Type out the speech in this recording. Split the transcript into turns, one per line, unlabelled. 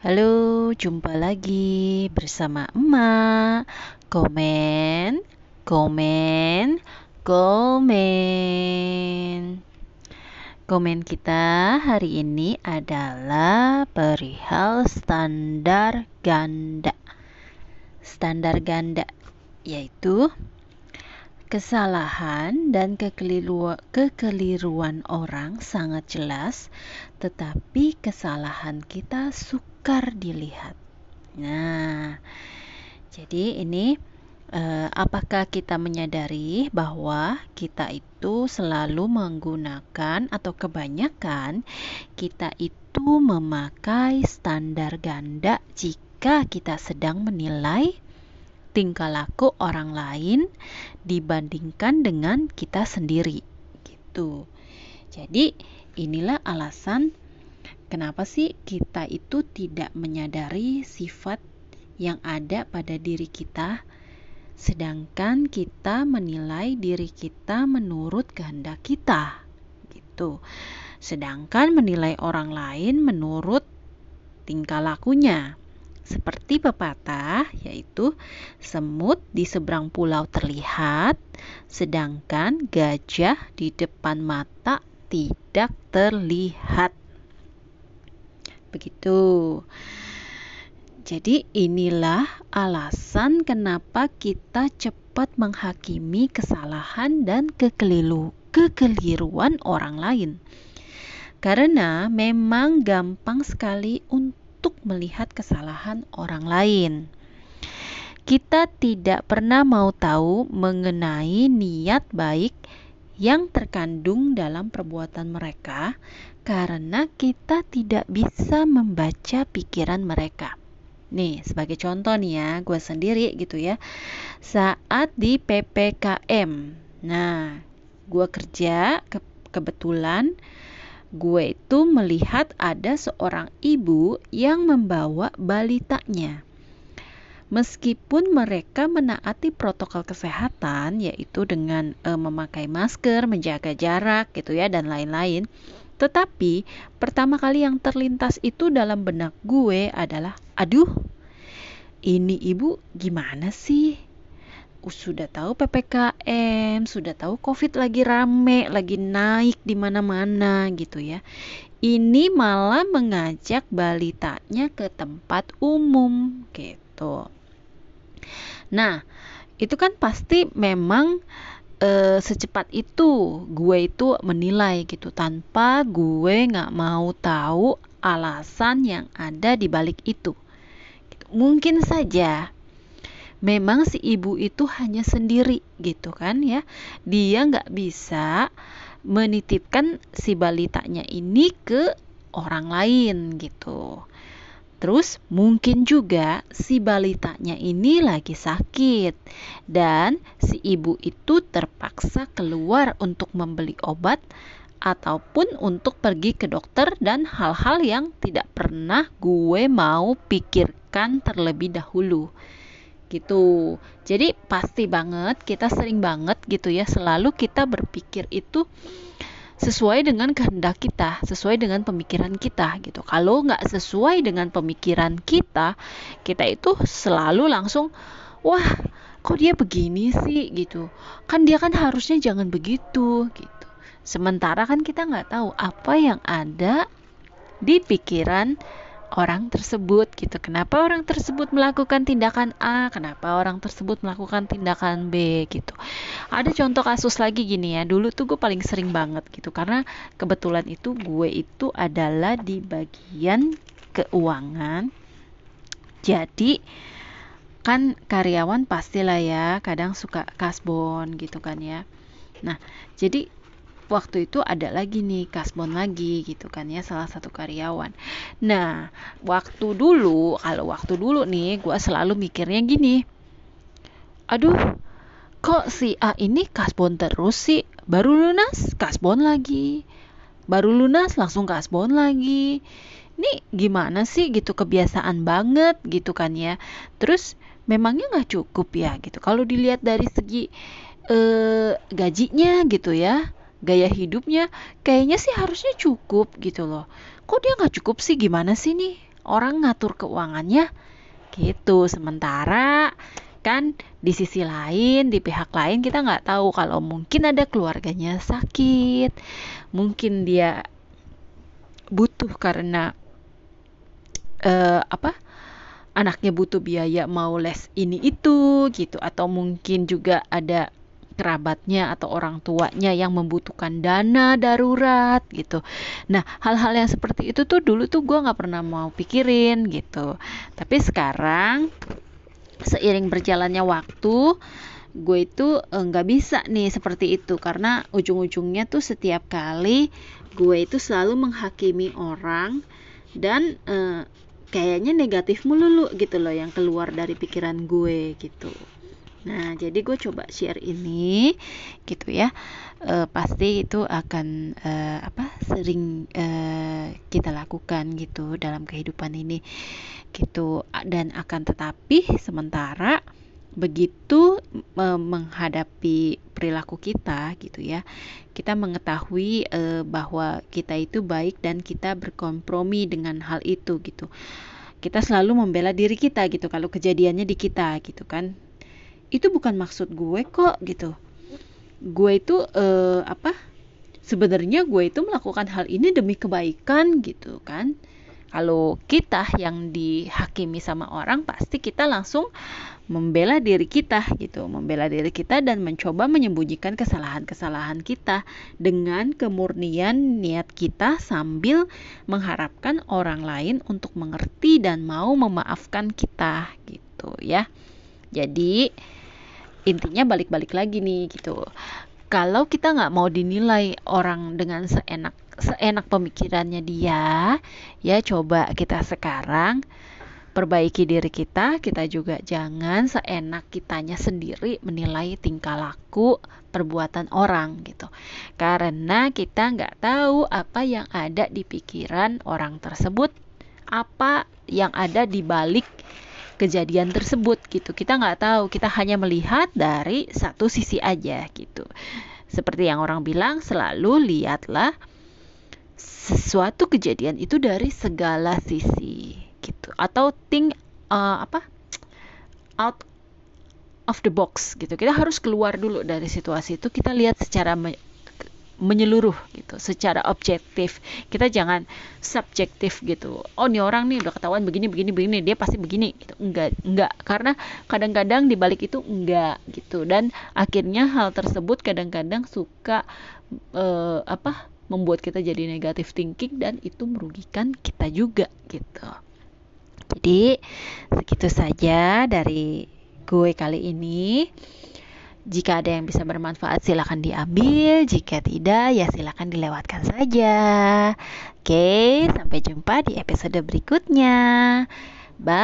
Halo, jumpa lagi bersama emak. Komen, komen, komen. Komen kita hari ini adalah perihal standar ganda. Standar ganda yaitu Kesalahan dan kekeliruan orang sangat jelas, tetapi kesalahan kita sukar dilihat. Nah, jadi ini eh, apakah kita menyadari bahwa kita itu selalu menggunakan atau kebanyakan kita itu memakai standar ganda jika kita sedang menilai tingkah laku orang lain dibandingkan dengan kita sendiri gitu. Jadi inilah alasan kenapa sih kita itu tidak menyadari sifat yang ada pada diri kita sedangkan kita menilai diri kita menurut kehendak kita gitu. Sedangkan menilai orang lain menurut tingkah lakunya. Seperti pepatah, yaitu semut di seberang pulau terlihat, sedangkan gajah di depan mata tidak terlihat. Begitu. Jadi inilah alasan kenapa kita cepat menghakimi kesalahan dan kekeliru, kekeliruan orang lain. Karena memang gampang sekali untuk untuk melihat kesalahan orang lain. Kita tidak pernah mau tahu mengenai niat baik yang terkandung dalam perbuatan mereka, karena kita tidak bisa membaca pikiran mereka. Nih, sebagai contoh nih ya, gue sendiri gitu ya. Saat di PPKM, nah, gue kerja ke kebetulan gue itu melihat ada seorang ibu yang membawa balitanya. Meskipun mereka menaati protokol kesehatan yaitu dengan e, memakai masker, menjaga jarak gitu ya dan lain-lain, tetapi pertama kali yang terlintas itu dalam benak gue adalah aduh ini ibu gimana sih? Sudah tahu PPKM, sudah tahu Covid lagi rame, lagi naik di mana-mana gitu ya. Ini malah mengajak balitanya ke tempat umum gitu. Nah, itu kan pasti memang e, secepat itu gue itu menilai gitu tanpa gue nggak mau tahu alasan yang ada di balik itu. Mungkin saja memang si ibu itu hanya sendiri gitu kan ya. Dia nggak bisa menitipkan si balitanya ini ke orang lain gitu. Terus mungkin juga si balitanya ini lagi sakit dan si ibu itu terpaksa keluar untuk membeli obat ataupun untuk pergi ke dokter dan hal-hal yang tidak pernah gue mau pikirkan terlebih dahulu gitu. Jadi pasti banget kita sering banget gitu ya selalu kita berpikir itu sesuai dengan kehendak kita, sesuai dengan pemikiran kita gitu. Kalau nggak sesuai dengan pemikiran kita, kita itu selalu langsung wah kok dia begini sih gitu. Kan dia kan harusnya jangan begitu gitu. Sementara kan kita nggak tahu apa yang ada di pikiran orang tersebut gitu. Kenapa orang tersebut melakukan tindakan A, kenapa orang tersebut melakukan tindakan B gitu. Ada contoh kasus lagi gini ya. Dulu tuh gue paling sering banget gitu karena kebetulan itu gue itu adalah di bagian keuangan. Jadi kan karyawan pastilah ya kadang suka kasbon gitu kan ya. Nah, jadi waktu itu ada lagi nih kasbon lagi gitu kan ya salah satu karyawan. Nah waktu dulu kalau waktu dulu nih gue selalu mikirnya gini. Aduh kok si A ini kasbon terus sih? Baru lunas kasbon lagi. Baru lunas langsung kasbon lagi. Ini gimana sih gitu kebiasaan banget gitu kan ya. Terus memangnya nggak cukup ya gitu? Kalau dilihat dari segi eh, gajinya gitu ya gaya hidupnya kayaknya sih harusnya cukup gitu loh. Kok dia nggak cukup sih? Gimana sih nih? Orang ngatur keuangannya? Gitu sementara kan di sisi lain di pihak lain kita nggak tahu kalau mungkin ada keluarganya sakit mungkin dia butuh karena uh, apa? Anaknya butuh biaya mau les ini itu gitu atau mungkin juga ada kerabatnya atau orang tuanya yang membutuhkan dana darurat gitu. Nah hal-hal yang seperti itu tuh dulu tuh gue nggak pernah mau pikirin gitu. Tapi sekarang seiring berjalannya waktu gue itu eh, nggak uh, bisa nih seperti itu karena ujung-ujungnya tuh setiap kali gue itu selalu menghakimi orang dan uh, kayaknya negatif melulu gitu loh yang keluar dari pikiran gue gitu. Nah, jadi gue coba share ini gitu ya. E, pasti itu akan e, apa sering e, kita lakukan gitu dalam kehidupan ini gitu dan akan tetapi sementara begitu e, menghadapi perilaku kita gitu ya. Kita mengetahui e, bahwa kita itu baik dan kita berkompromi dengan hal itu gitu. Kita selalu membela diri kita gitu kalau kejadiannya di kita gitu kan itu bukan maksud gue kok gitu. Gue itu uh, apa sebenarnya gue itu melakukan hal ini demi kebaikan gitu kan. Kalau kita yang dihakimi sama orang pasti kita langsung membela diri kita gitu. Membela diri kita dan mencoba menyembunyikan kesalahan-kesalahan kita dengan kemurnian niat kita sambil mengharapkan orang lain untuk mengerti dan mau memaafkan kita gitu ya. Jadi intinya balik-balik lagi nih gitu. Kalau kita nggak mau dinilai orang dengan seenak seenak pemikirannya dia ya coba kita sekarang perbaiki diri kita. Kita juga jangan seenak kitanya sendiri menilai tingkah laku perbuatan orang gitu. Karena kita nggak tahu apa yang ada di pikiran orang tersebut apa yang ada di balik kejadian tersebut gitu. Kita nggak tahu kita hanya melihat dari satu sisi aja gitu. Seperti yang orang bilang selalu lihatlah sesuatu kejadian itu dari segala sisi gitu. Atau think uh, apa? Out of the box gitu. Kita harus keluar dulu dari situasi itu. Kita lihat secara menyeluruh gitu secara objektif. Kita jangan subjektif gitu. Oh ini orang nih udah ketahuan begini begini begini dia pasti begini gitu. Enggak enggak. Karena kadang-kadang di balik itu enggak gitu. Dan akhirnya hal tersebut kadang-kadang suka uh, apa membuat kita jadi negatif thinking dan itu merugikan kita juga gitu. Jadi segitu saja dari gue kali ini jika ada yang bisa bermanfaat silahkan diambil, jika tidak ya silahkan dilewatkan saja. Oke, sampai jumpa di episode berikutnya. Bye.